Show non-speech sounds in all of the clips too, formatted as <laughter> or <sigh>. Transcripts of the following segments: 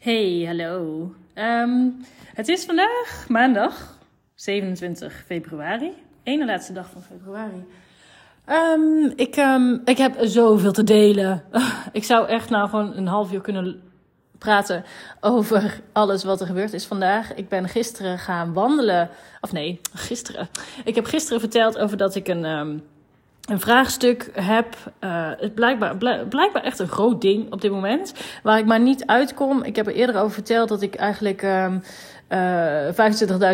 Hey, hallo. Ehm, het is vandaag maandag 27 februari. Ene laatste dag van februari. Ehm, ik, ehm, ik heb zoveel te delen. <laughs> ik zou echt nou gewoon een half uur kunnen praten over alles wat er gebeurd is vandaag. Ik ben gisteren gaan wandelen. Of nee, gisteren. Ik heb gisteren verteld over dat ik een, een vraagstuk heb. Het blijkbaar, blijkbaar echt een groot ding op dit moment. Waar ik maar niet uitkom. Ik heb er eerder over verteld dat ik eigenlijk. Um, uh,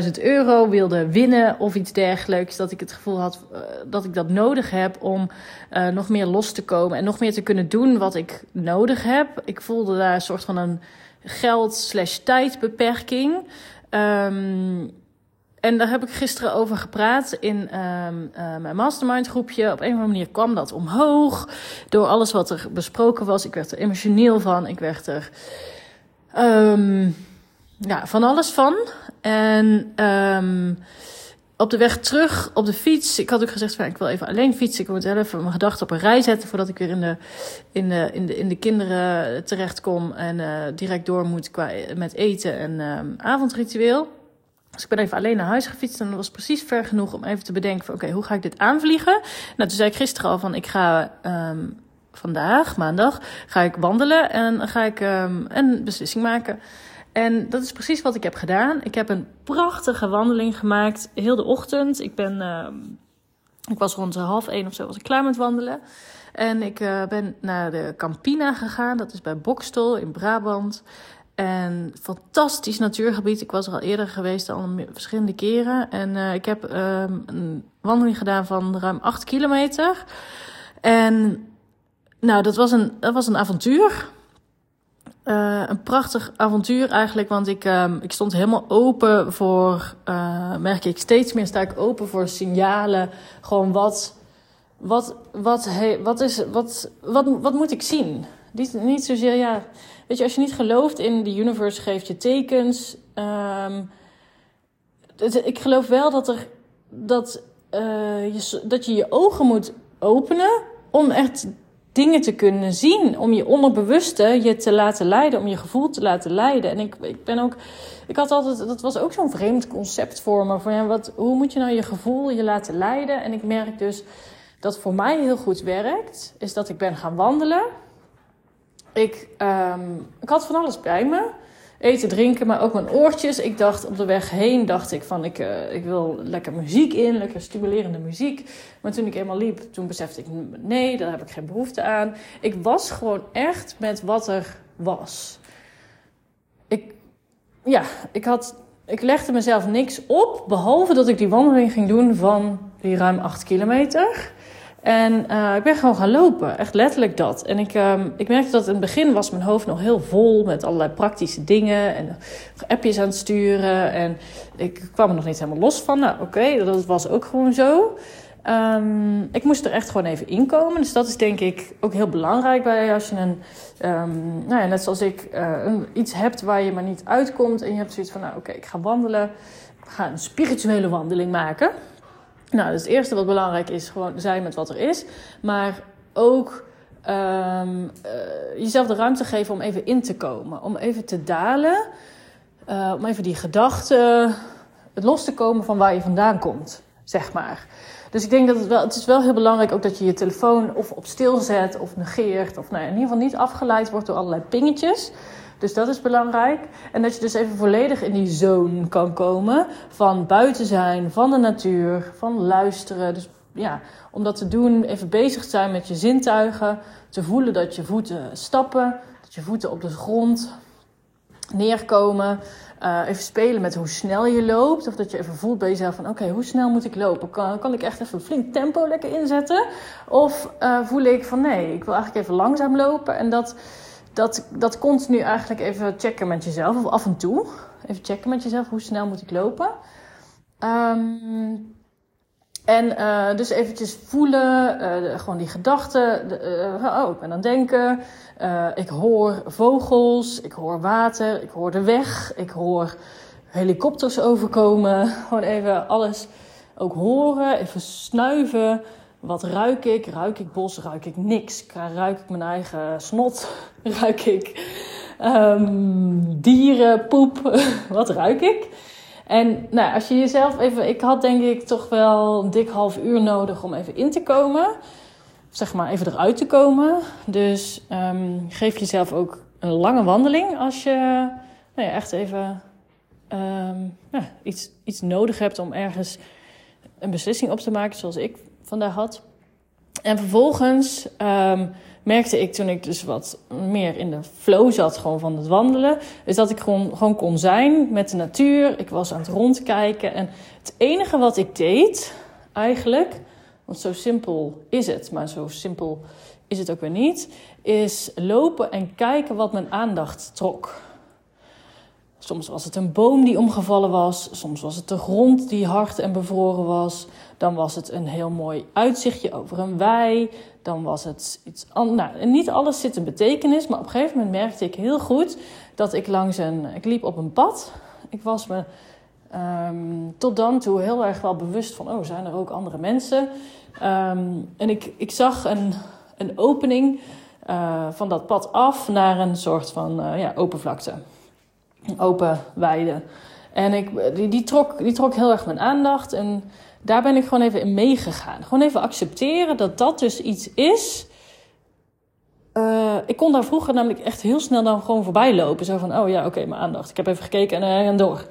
25.000 euro wilde winnen of iets dergelijks. Dat ik het gevoel had uh, dat ik dat nodig heb om nog meer los te komen en nog meer te kunnen doen wat ik nodig heb. Ik voelde daar een soort van een geld-slash-tijdbeperking. Um, en daar heb ik gisteren over gepraat in um, uh, mijn mastermind groepje. Op een of andere manier kwam dat omhoog. Door alles wat er besproken was. Ik werd er emotioneel van. Ik werd er um, ja, van alles van. En um, op de weg terug op de fiets. Ik had ook gezegd: van, ik wil even alleen fietsen. Ik moet even mijn gedachten op een rij zetten. voordat ik weer in de, in de, in de, in de kinderen terechtkom. En uh, direct door moet qua, met eten en avondritueel. Ik ben even alleen naar huis gefietst en dat was precies ver genoeg om even te bedenken van oké, hoe ga ik dit aanvliegen? Nou, toen zei ik gisteren al van ik ga um, vandaag, maandag, ga ik wandelen en ga ik um, een beslissing maken. En dat is precies wat ik heb gedaan. Ik heb een prachtige wandeling gemaakt, heel de ochtend. Ik ben, um, ik was rond half één of zo was ik klaar met wandelen. En ik uh, ben naar de Campina gegaan, dat is bij Bokstel in Brabant. En fantastisch natuurgebied. Ik was er al eerder geweest, al verschillende keren. En uh, ik heb um, een wandeling gedaan van ruim 8 kilometer. En nou, dat was een, dat was een avontuur. Uh, een prachtig avontuur eigenlijk, want ik, um, ik stond helemaal open voor, uh, merk ik steeds meer, sta ik open voor signalen. Gewoon wat, wat, wat, wat, is, wat, wat, wat moet ik zien? Niet zozeer, ja, weet je, als je niet gelooft in de universe, geeft je tekens. Um, ik geloof wel dat er, dat, uh, je, dat je je ogen moet openen om echt dingen te kunnen zien. Om je onderbewuste je te laten leiden, om je gevoel te laten leiden. En ik, ik ben ook, ik had altijd, dat was ook zo'n vreemd concept voor me. Van ja, wat, hoe moet je nou je gevoel je laten leiden? En ik merk dus dat voor mij heel goed werkt, is dat ik ben gaan wandelen. Ik, um, ik had van alles bij me. Eten, drinken, maar ook mijn oortjes. Ik dacht op de weg heen, dacht ik van ik, uh, ik wil lekker muziek in, lekker stimulerende muziek. Maar toen ik eenmaal liep, toen besefte ik nee, daar heb ik geen behoefte aan. Ik was gewoon echt met wat er was. Ik, ja, ik had, ik legde mezelf niks op, behalve dat ik die wandeling ging doen van die ruim 8 kilometer. En uh, ik ben gewoon gaan lopen, echt letterlijk dat. En ik, um, ik merkte dat in het begin was mijn hoofd nog heel vol met allerlei praktische dingen en appjes aan het sturen. En ik kwam er nog niet helemaal los van. Nou, oké, dat was ook gewoon zo. Um, ik moest er echt gewoon even inkomen. Dus dat is denk ik ook heel belangrijk bij als je een, um, nou ja, net zoals ik, uh, een, iets hebt waar je maar niet uitkomt. En je hebt zoiets van, nou oké, ik ga wandelen. Ik ga een spirituele wandeling maken. Nou, dus het eerste wat belangrijk is, gewoon zijn met wat er is. Maar ook um, uh, jezelf de ruimte geven om even in te komen. Om even te dalen. Uh, om even die gedachten los te komen van waar je vandaan komt, zeg maar. Dus ik denk dat het wel, het is wel heel belangrijk ook dat je je telefoon of op stil zet of negeert. Of nou, in ieder geval niet afgeleid wordt door allerlei pingetjes. Dus dat is belangrijk. En dat je dus even volledig in die zone kan komen van buiten zijn, van de natuur, van luisteren. Dus ja, om dat te doen, even bezig zijn met je zintuigen. Te voelen dat je voeten stappen, dat je voeten op de grond neerkomen. Uh, even spelen met hoe snel je loopt. Of dat je even voelt bij jezelf van oké, hoe snel moet ik lopen? Kan, kan ik echt even een flink tempo lekker inzetten? Of uh, voel ik van nee, ik wil eigenlijk even langzaam lopen. En dat dat, dat continu eigenlijk even checken met jezelf, of af en toe. Even checken met jezelf, hoe snel moet ik lopen? Um, en uh, dus eventjes voelen, uh, gewoon die gedachten. Uh, oh, ik ben aan het denken. ik hoor vogels, ik hoor water, ik hoor de weg, ik hoor helikopters overkomen. <laughs> Gewoon even alles ook horen, even snuiven. Wat ruik ik? Ruik ik bos? Ruik ik niks? Ruik ik mijn eigen snot? <laughs> Ruik ik um, dieren, poep, <laughs> wat ruik ik? En nou, als je jezelf even, ik had denk ik toch wel een dik half uur nodig om even in te komen. Zeg maar even eruit te komen. Dus um, geef jezelf ook een lange wandeling als je nou ja, echt even ja, iets, iets nodig hebt om ergens een beslissing op te maken, zoals ik vandaag had. En vervolgens um, merkte ik toen ik dus wat meer in de flow zat gewoon van het wandelen, is dat ik gewoon, gewoon kon zijn met de natuur. Ik was aan het rondkijken en het enige wat ik deed eigenlijk, want zo simpel is het, maar zo simpel is het ook weer niet, is lopen en kijken wat mijn aandacht trok. Soms was het een boom die omgevallen was. Soms was het de grond die hard en bevroren was. Dan was het een heel mooi uitzichtje over een wei. Dan was het iets anders. Nou, niet alles zit een betekenis. Maar op een gegeven moment merkte ik heel goed dat ik langs een. Ik liep op een pad. Ik was me um, tot dan toe heel erg wel bewust van. Oh, zijn er ook andere mensen? Um, en ik, ik zag een, een opening uh, van dat pad af naar een soort van uh, ja, open vlakte open weide. En ik, die, die, trok, die trok heel erg mijn aandacht. En daar ben ik gewoon even in meegegaan. Gewoon even accepteren dat dat dus iets is. Uh, ik kon daar vroeger namelijk echt heel snel dan gewoon voorbij lopen. Zo van, oh ja, oké, mijn aandacht. Ik heb even gekeken en, uh, door.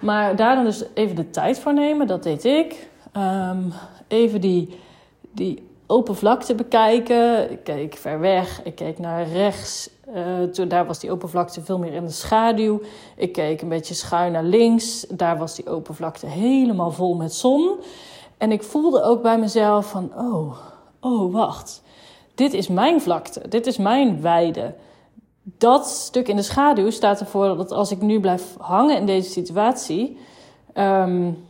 Maar daar dan dus even de tijd voor nemen, dat deed ik. Um, even die, die open vlakte bekijken. Ik keek ver weg, ik keek naar rechts. Uh, toen, daar was die oppervlakte veel meer in de schaduw. Ik keek een beetje schuin naar links. Daar was die oppervlakte helemaal vol met zon. En ik voelde ook bij mezelf van, oh, oh, wacht. Dit is mijn vlakte, dit is mijn weide. Dat stuk in de schaduw staat ervoor dat als ik nu blijf hangen in deze situatie, um,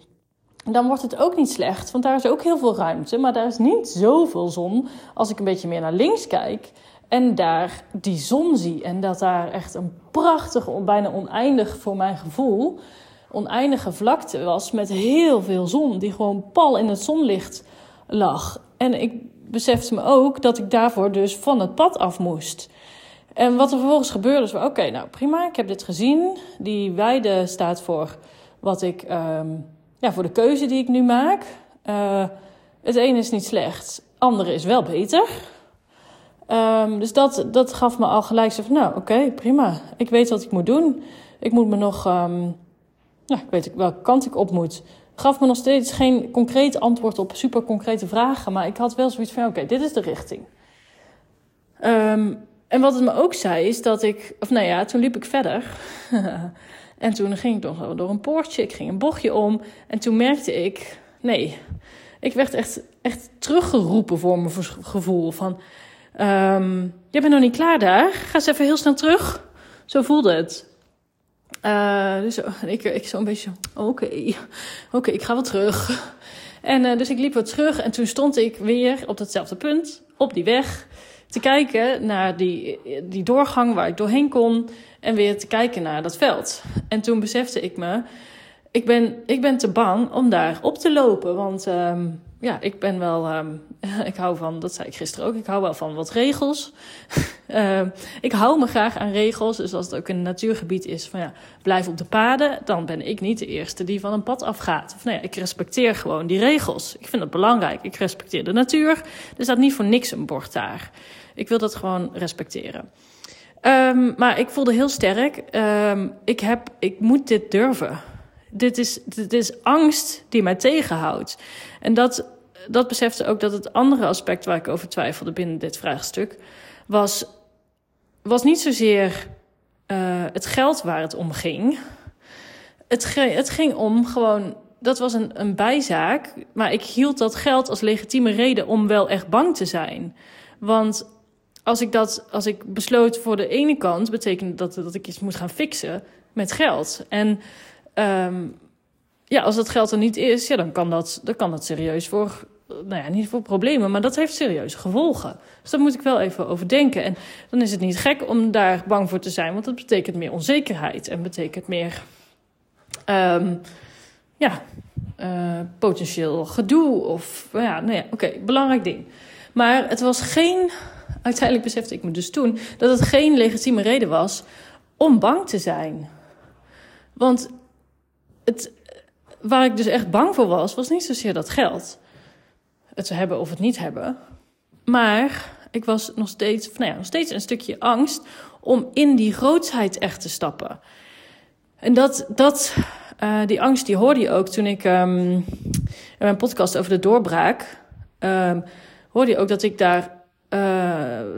dan wordt het ook niet slecht. Want daar is ook heel veel ruimte, maar daar is niet zoveel zon. Als ik een beetje meer naar links kijk en daar die zon zie. En dat daar echt een prachtige, bijna oneindig voor mijn gevoel, oneindige vlakte was met heel veel zon. Die gewoon pal in het zonlicht lag. En ik besefte me ook dat ik daarvoor dus van het pad af moest. En wat er vervolgens gebeurde is, oké, nou prima, ik heb dit gezien. Die weide staat voor wat ik... Um, ja, voor de keuze die ik nu maak. Uh, het ene is niet slecht, het andere is wel beter. Um, dus dat, dat gaf me al gelijk zo van, nou oké, prima. Ik weet wat ik moet doen. Ik moet me nog, ja, ik weet welke kant ik op moet. Gaf me nog steeds geen concreet antwoord op super concrete vragen. Maar ik had wel zoiets van, oké, dit is de richting. Um, en wat het me ook zei, is dat ik, of nou ja, toen liep ik verder. <laughs> En toen ging ik nog door een poortje, ik ging een bochtje om. En toen merkte ik, nee, ik werd echt, echt teruggeroepen voor mijn gevoel. Van, um, je bent nog niet klaar daar, ga eens even heel snel terug. Zo voelde het. Uh, dus ik, ik zo een beetje, oké, oké, ik ga wel terug. En uh, dus ik liep wat terug en toen stond ik weer op datzelfde punt, op die weg, te kijken naar die, die doorgang waar ik doorheen kon en weer te kijken naar dat veld. En toen besefte ik me, ik ben, ik ben te bang om daar op te lopen. Want um, ja, ik ben wel, um, <laughs> ik hou van, dat zei ik gisteren ook, ik hou wel van wat regels. uh, <laughs> ik hou me graag aan regels. Dus als het ook een natuurgebied is van ja, blijf op de paden, dan ben ik niet de eerste die van een pad afgaat. Of nou ik respecteer gewoon die regels. Ik vind dat belangrijk. Ik respecteer de natuur. Er staat niet voor niks een bord daar. Ik wil dat gewoon respecteren. Um, maar ik voelde heel sterk, um, ik, heb, ik moet dit durven. Dit is, dit is angst die mij tegenhoudt. En dat, dat besefte ook dat het andere aspect waar ik over twijfelde binnen dit vraagstuk was, was niet zozeer uh, het geld waar het om ging. Het, het ging om gewoon, dat was een, een bijzaak, maar ik hield dat geld als legitieme reden om wel echt bang te zijn. Want als ik, dat, als ik besloot voor de ene kant, betekende dat dat ik iets moet gaan fixen met geld. En um, ja, als dat geld er niet is, ja, dan, kan dat, dan kan dat serieus voor, nou ja, niet voor problemen, maar dat heeft serieuze gevolgen. Dus daar moet ik wel even over denken. En dan is het niet gek om daar bang voor te zijn, want dat betekent meer onzekerheid en betekent meer, um, ja, uh, potentieel gedoe of, ja, nou ja, oké, belangrijk ding. Maar het was geen uiteindelijk besefte ik me dus toen dat het geen legitieme reden was om bang te zijn. Want waar ik dus echt bang voor was, was niet zozeer dat geld. Het hebben of het niet hebben. Maar ik was nog steeds, nou ja, nog steeds een stukje angst om in die grootsheid echt te stappen. En dat, dat, uh, die angst die hoorde je ook toen ik um, in mijn podcast over de doorbraak. Um, hoorde je ook dat ik daar uh,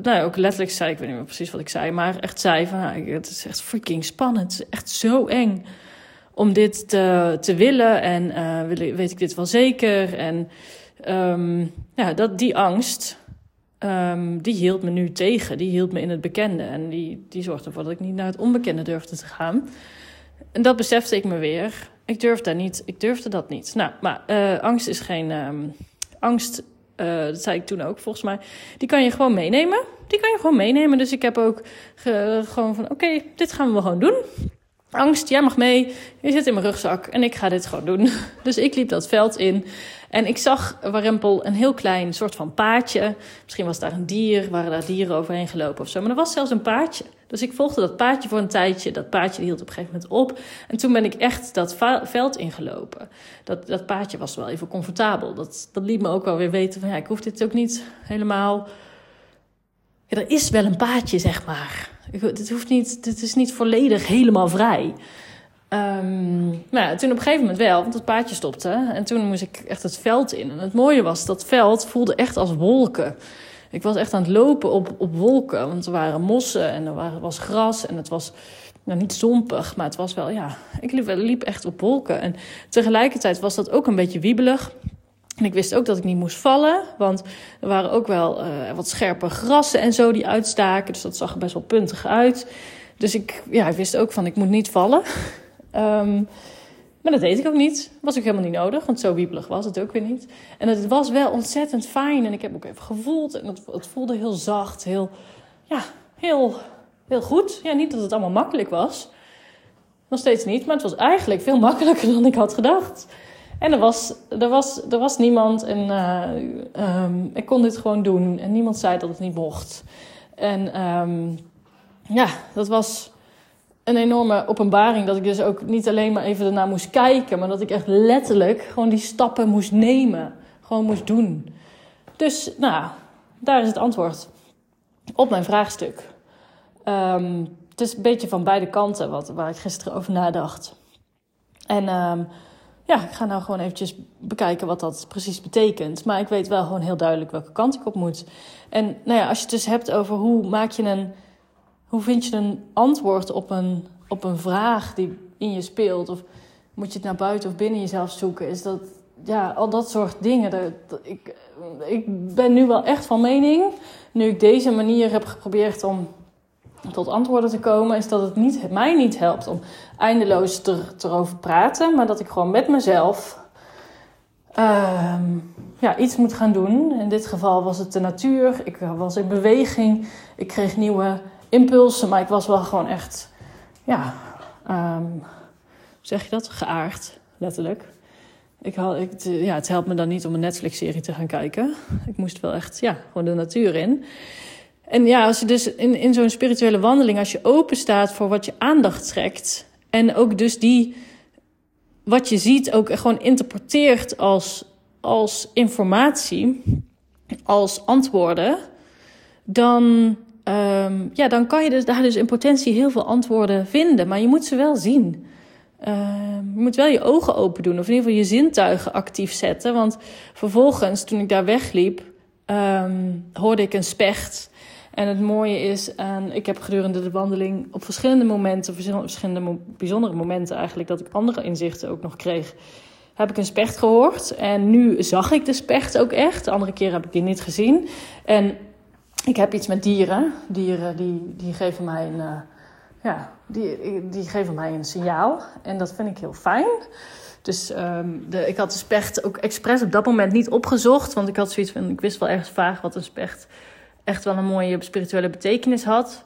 nou ja, ook letterlijk zei, ik weet niet meer precies wat ik zei, maar echt zei van, nou, het is echt freaking spannend, het is echt zo eng om dit te, te willen en uh, weet ik dit wel zeker en um, ja, dat, die angst, um, die hield me nu tegen, die hield me in het bekende en die, die zorgde ervoor dat ik niet naar het onbekende durfde te gaan. En dat besefte ik me weer. Ik durfde, niet, ik durfde dat niet. Nou, maar uh, angst is geen. Um, angst uh, dat zei ik toen ook volgens mij, die kan je gewoon meenemen. Die kan je gewoon meenemen. Dus ik heb ook gewoon van, oké, dit gaan we gewoon doen. Angst, jij mag mee. Je zit in mijn rugzak en ik ga dit gewoon doen. <laughs> Dus ik liep dat veld in en ik zag Warempel een heel klein soort van paadje. Misschien was daar een dier, waren daar dieren overheen gelopen of zo. Maar er was zelfs een paadje. Dus ik volgde dat paadje voor een tijdje. Dat paadje hield op een gegeven moment op. En toen ben ik echt dat veld ingelopen. Dat, dat paadje was wel even comfortabel. Dat, dat liet me ook wel weer weten van ja, ik hoef dit ook niet helemaal. Ja, er is wel een paadje, zeg maar. Het hoeft niet, het is niet volledig helemaal vrij. Um, ja, toen op een gegeven moment wel, want het paadje stopte. En toen moest ik echt het veld in. En het mooie was, dat veld voelde echt als wolken. Ik was echt aan het lopen op, op wolken. Want er waren mossen en er was gras. En het was nou, niet zompig, maar het was wel, ja... Ik liep echt op wolken. En tegelijkertijd was dat ook een beetje wiebelig. En ik wist ook dat ik niet moest vallen, want er waren ook wel uh, wat scherpe grassen en zo die uitstaken. Dus dat zag er best wel puntig uit. Dus ik, ja, ik wist ook van, ik moet niet vallen. Um, <laughs> maar dat deed ik ook niet. Was ook helemaal niet nodig, want zo wiebelig was het ook weer niet. En het was wel ontzettend fijn. En ik heb ook even gevoeld. En het, het voelde heel zacht, heel, ja, heel, heel goed. Ja, niet dat het allemaal makkelijk was. Nog steeds niet, maar het was eigenlijk veel makkelijker <laughs> dan ik had gedacht. En er was, er was, er was niemand en uh, um, ik kon dit gewoon doen. En niemand zei dat het niet mocht. En um, ja, dat was een enorme openbaring. Dat ik dus ook niet alleen maar even ernaar moest kijken, maar dat ik echt letterlijk gewoon die stappen moest nemen. Gewoon moest doen. Dus, nou, daar is het antwoord op mijn vraagstuk. Um, het is een beetje van beide kanten wat, waar ik gisteren over nadacht. En ja, ik ga nou gewoon eventjes bekijken wat dat precies betekent. Maar ik weet wel gewoon heel duidelijk welke kant ik op moet. En nou ja, als je het dus hebt over hoe maak je een hoe vind je een antwoord op een, op een vraag die in je speelt? Of moet je het naar buiten of binnen jezelf zoeken? Is dat, ja, al dat soort dingen. Dat, ik, ik ben nu wel echt van mening, nu ik deze manier heb geprobeerd om tot antwoorden te komen, is dat het mij niet helpt om eindeloos te, erover praten, maar dat ik gewoon met mezelf uh, ja, iets moet gaan doen. In dit geval was het de natuur. Ik was in beweging. Ik kreeg nieuwe impulsen, maar ik was wel gewoon echt, ja, um, zeg je dat? Geaard, letterlijk. Ik had, ik, ja, het helpt me dan niet om een Netflix-serie te gaan kijken. Ik moest wel echt, ja, gewoon de natuur in. En ja, als je dus in, in zo'n spirituele wandeling, als je open staat voor wat je aandacht trekt. En ook dus die, wat je ziet, ook gewoon interpreteert als, als informatie, als antwoorden. Dan um, ja, dan kan je dus daar dus in potentie heel veel antwoorden vinden. Maar je moet ze wel zien. Uh, je moet wel je ogen open doen, of in ieder geval je zintuigen actief zetten. Want vervolgens, toen ik daar wegliep, um, hoorde ik een specht. En het mooie is, en ik heb gedurende de wandeling op verschillende momenten, verschillende bijzondere momenten eigenlijk, dat ik andere inzichten ook nog kreeg, heb ik een specht gehoord. En nu zag ik de specht ook echt. De andere keer heb ik die niet gezien. En ik heb iets met dieren. Dieren die, die geven mij een, uh, ja, die, die geven mij een signaal. En dat vind ik heel fijn. Dus um, de, ik had de specht ook expres op dat moment niet opgezocht. Want ik had zoiets van, ik wist wel ergens vaag wat een specht echt wel een mooie spirituele betekenis had.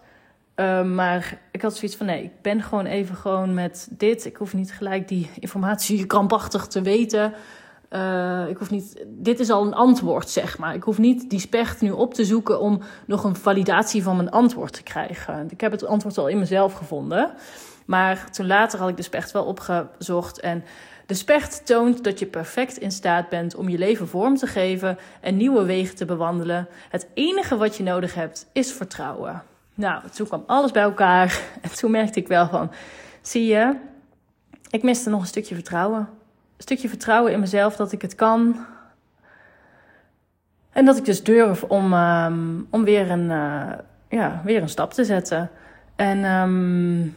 Uh, maar ik had zoiets van, nee, ik ben gewoon even gewoon met dit. Ik hoef niet gelijk die informatie <laughs> krampachtig te weten. uh, ik hoef niet, dit is al een antwoord, zeg maar. Ik hoef niet die specht nu op te zoeken om nog een validatie van mijn antwoord te krijgen. Ik heb het antwoord al in mezelf gevonden. Maar toen later had ik de specht wel opgezocht. En de specht toont dat je perfect in staat bent om je leven vorm te geven en nieuwe wegen te bewandelen. Het enige wat je nodig hebt is vertrouwen. Nou, toen kwam alles bij elkaar. <laughs> En toen merkte ik wel van, zie je, ik miste nog een stukje vertrouwen. Een stukje vertrouwen in mezelf dat ik het kan. En dat ik dus durf om, um, om weer, een, uh, ja, weer een stap te zetten. En um,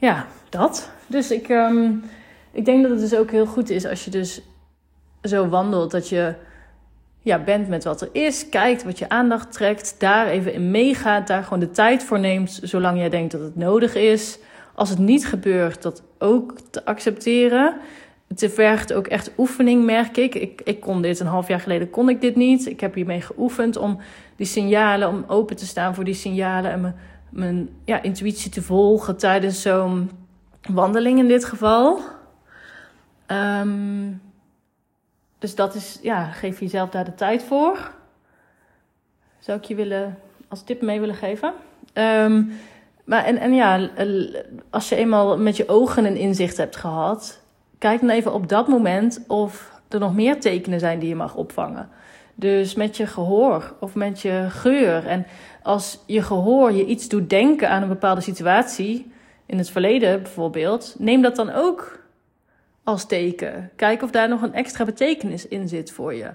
ja, dat. Dus ik, um, ik denk dat het dus ook heel goed is als je dus zo wandelt. Dat je ja, bent met wat er is, kijkt wat je aandacht trekt, daar even in meegaat, daar gewoon de tijd voor neemt, zolang jij denkt dat het nodig is. Als het niet gebeurt, dat ook te accepteren. Het vergt ook echt oefening, merk ik. ik. Ik kon dit een half jaar geleden kon ik dit niet. Ik heb hiermee geoefend om die signalen, om open te staan voor die signalen en mijn, mijn ja, intuïtie te volgen tijdens zo'n wandeling in dit geval. Um, dus dat is, ja, geef jezelf daar de tijd voor. Zou ik je willen, als tip mee willen geven. Um, maar en, en ja, als je eenmaal met je ogen een inzicht hebt gehad, kijk dan even op dat moment of er nog meer tekenen zijn die je mag opvangen. Dus met je gehoor of met je geur. En als je gehoor je iets doet denken aan een bepaalde situatie, in het verleden bijvoorbeeld, neem dat dan ook als teken. Kijk of daar nog een extra betekenis in zit voor je.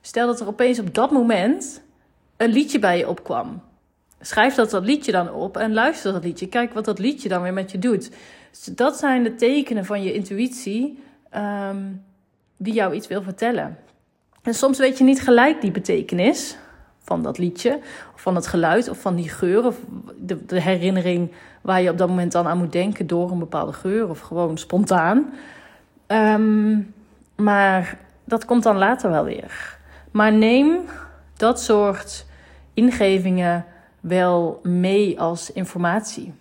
Stel dat er opeens op dat moment een liedje bij je opkwam. Schrijf dat, dat liedje dan op en luister dat liedje. Kijk wat dat liedje dan weer met je doet. Dus dat zijn de tekenen van je intuïtie um, die jou iets wil vertellen. En soms weet je niet gelijk die betekenis van dat liedje, of van het geluid, of van die geur, of de, herinnering waar je op dat moment dan aan moet denken door een bepaalde geur, of gewoon spontaan. Um, maar dat komt dan later wel weer. Maar neem dat soort ingevingen wel mee als informatie.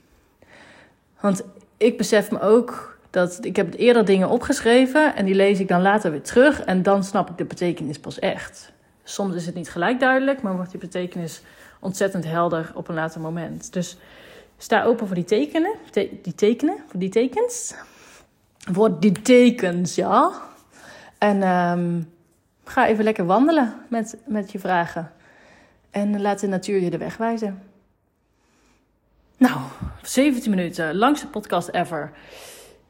Want ik besef me ook dat ik heb eerder dingen opgeschreven en die lees ik dan later weer terug en dan snap ik de betekenis pas echt. Soms is het niet gelijk duidelijk, maar wordt die betekenis ontzettend helder op een later moment. Dus sta open voor die tekenen, die tekenen, voor die tekens voor die tekens, ja. En um, ga even lekker wandelen met, met je vragen. En laat de natuur je de weg wijzen. Nou, 17 minuten, langste podcast ever.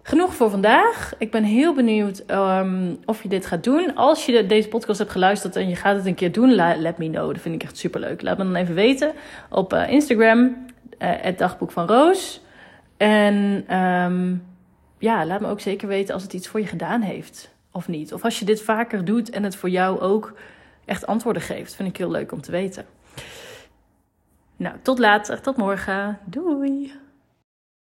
Genoeg voor vandaag. Ik ben heel benieuwd um, of je dit gaat doen. Als je deze podcast hebt geluisterd en je gaat het een keer doen, let me know. Dat vind ik echt super leuk. Laat me dan even weten op uh, Instagram, uh, het dagboek van Roos. En um, ja, laat me ook zeker weten als het iets voor je gedaan heeft of niet. Of als je dit vaker doet en het voor jou ook echt antwoorden geeft. Vind ik heel leuk om te weten. Nou, tot later, tot morgen. Doei!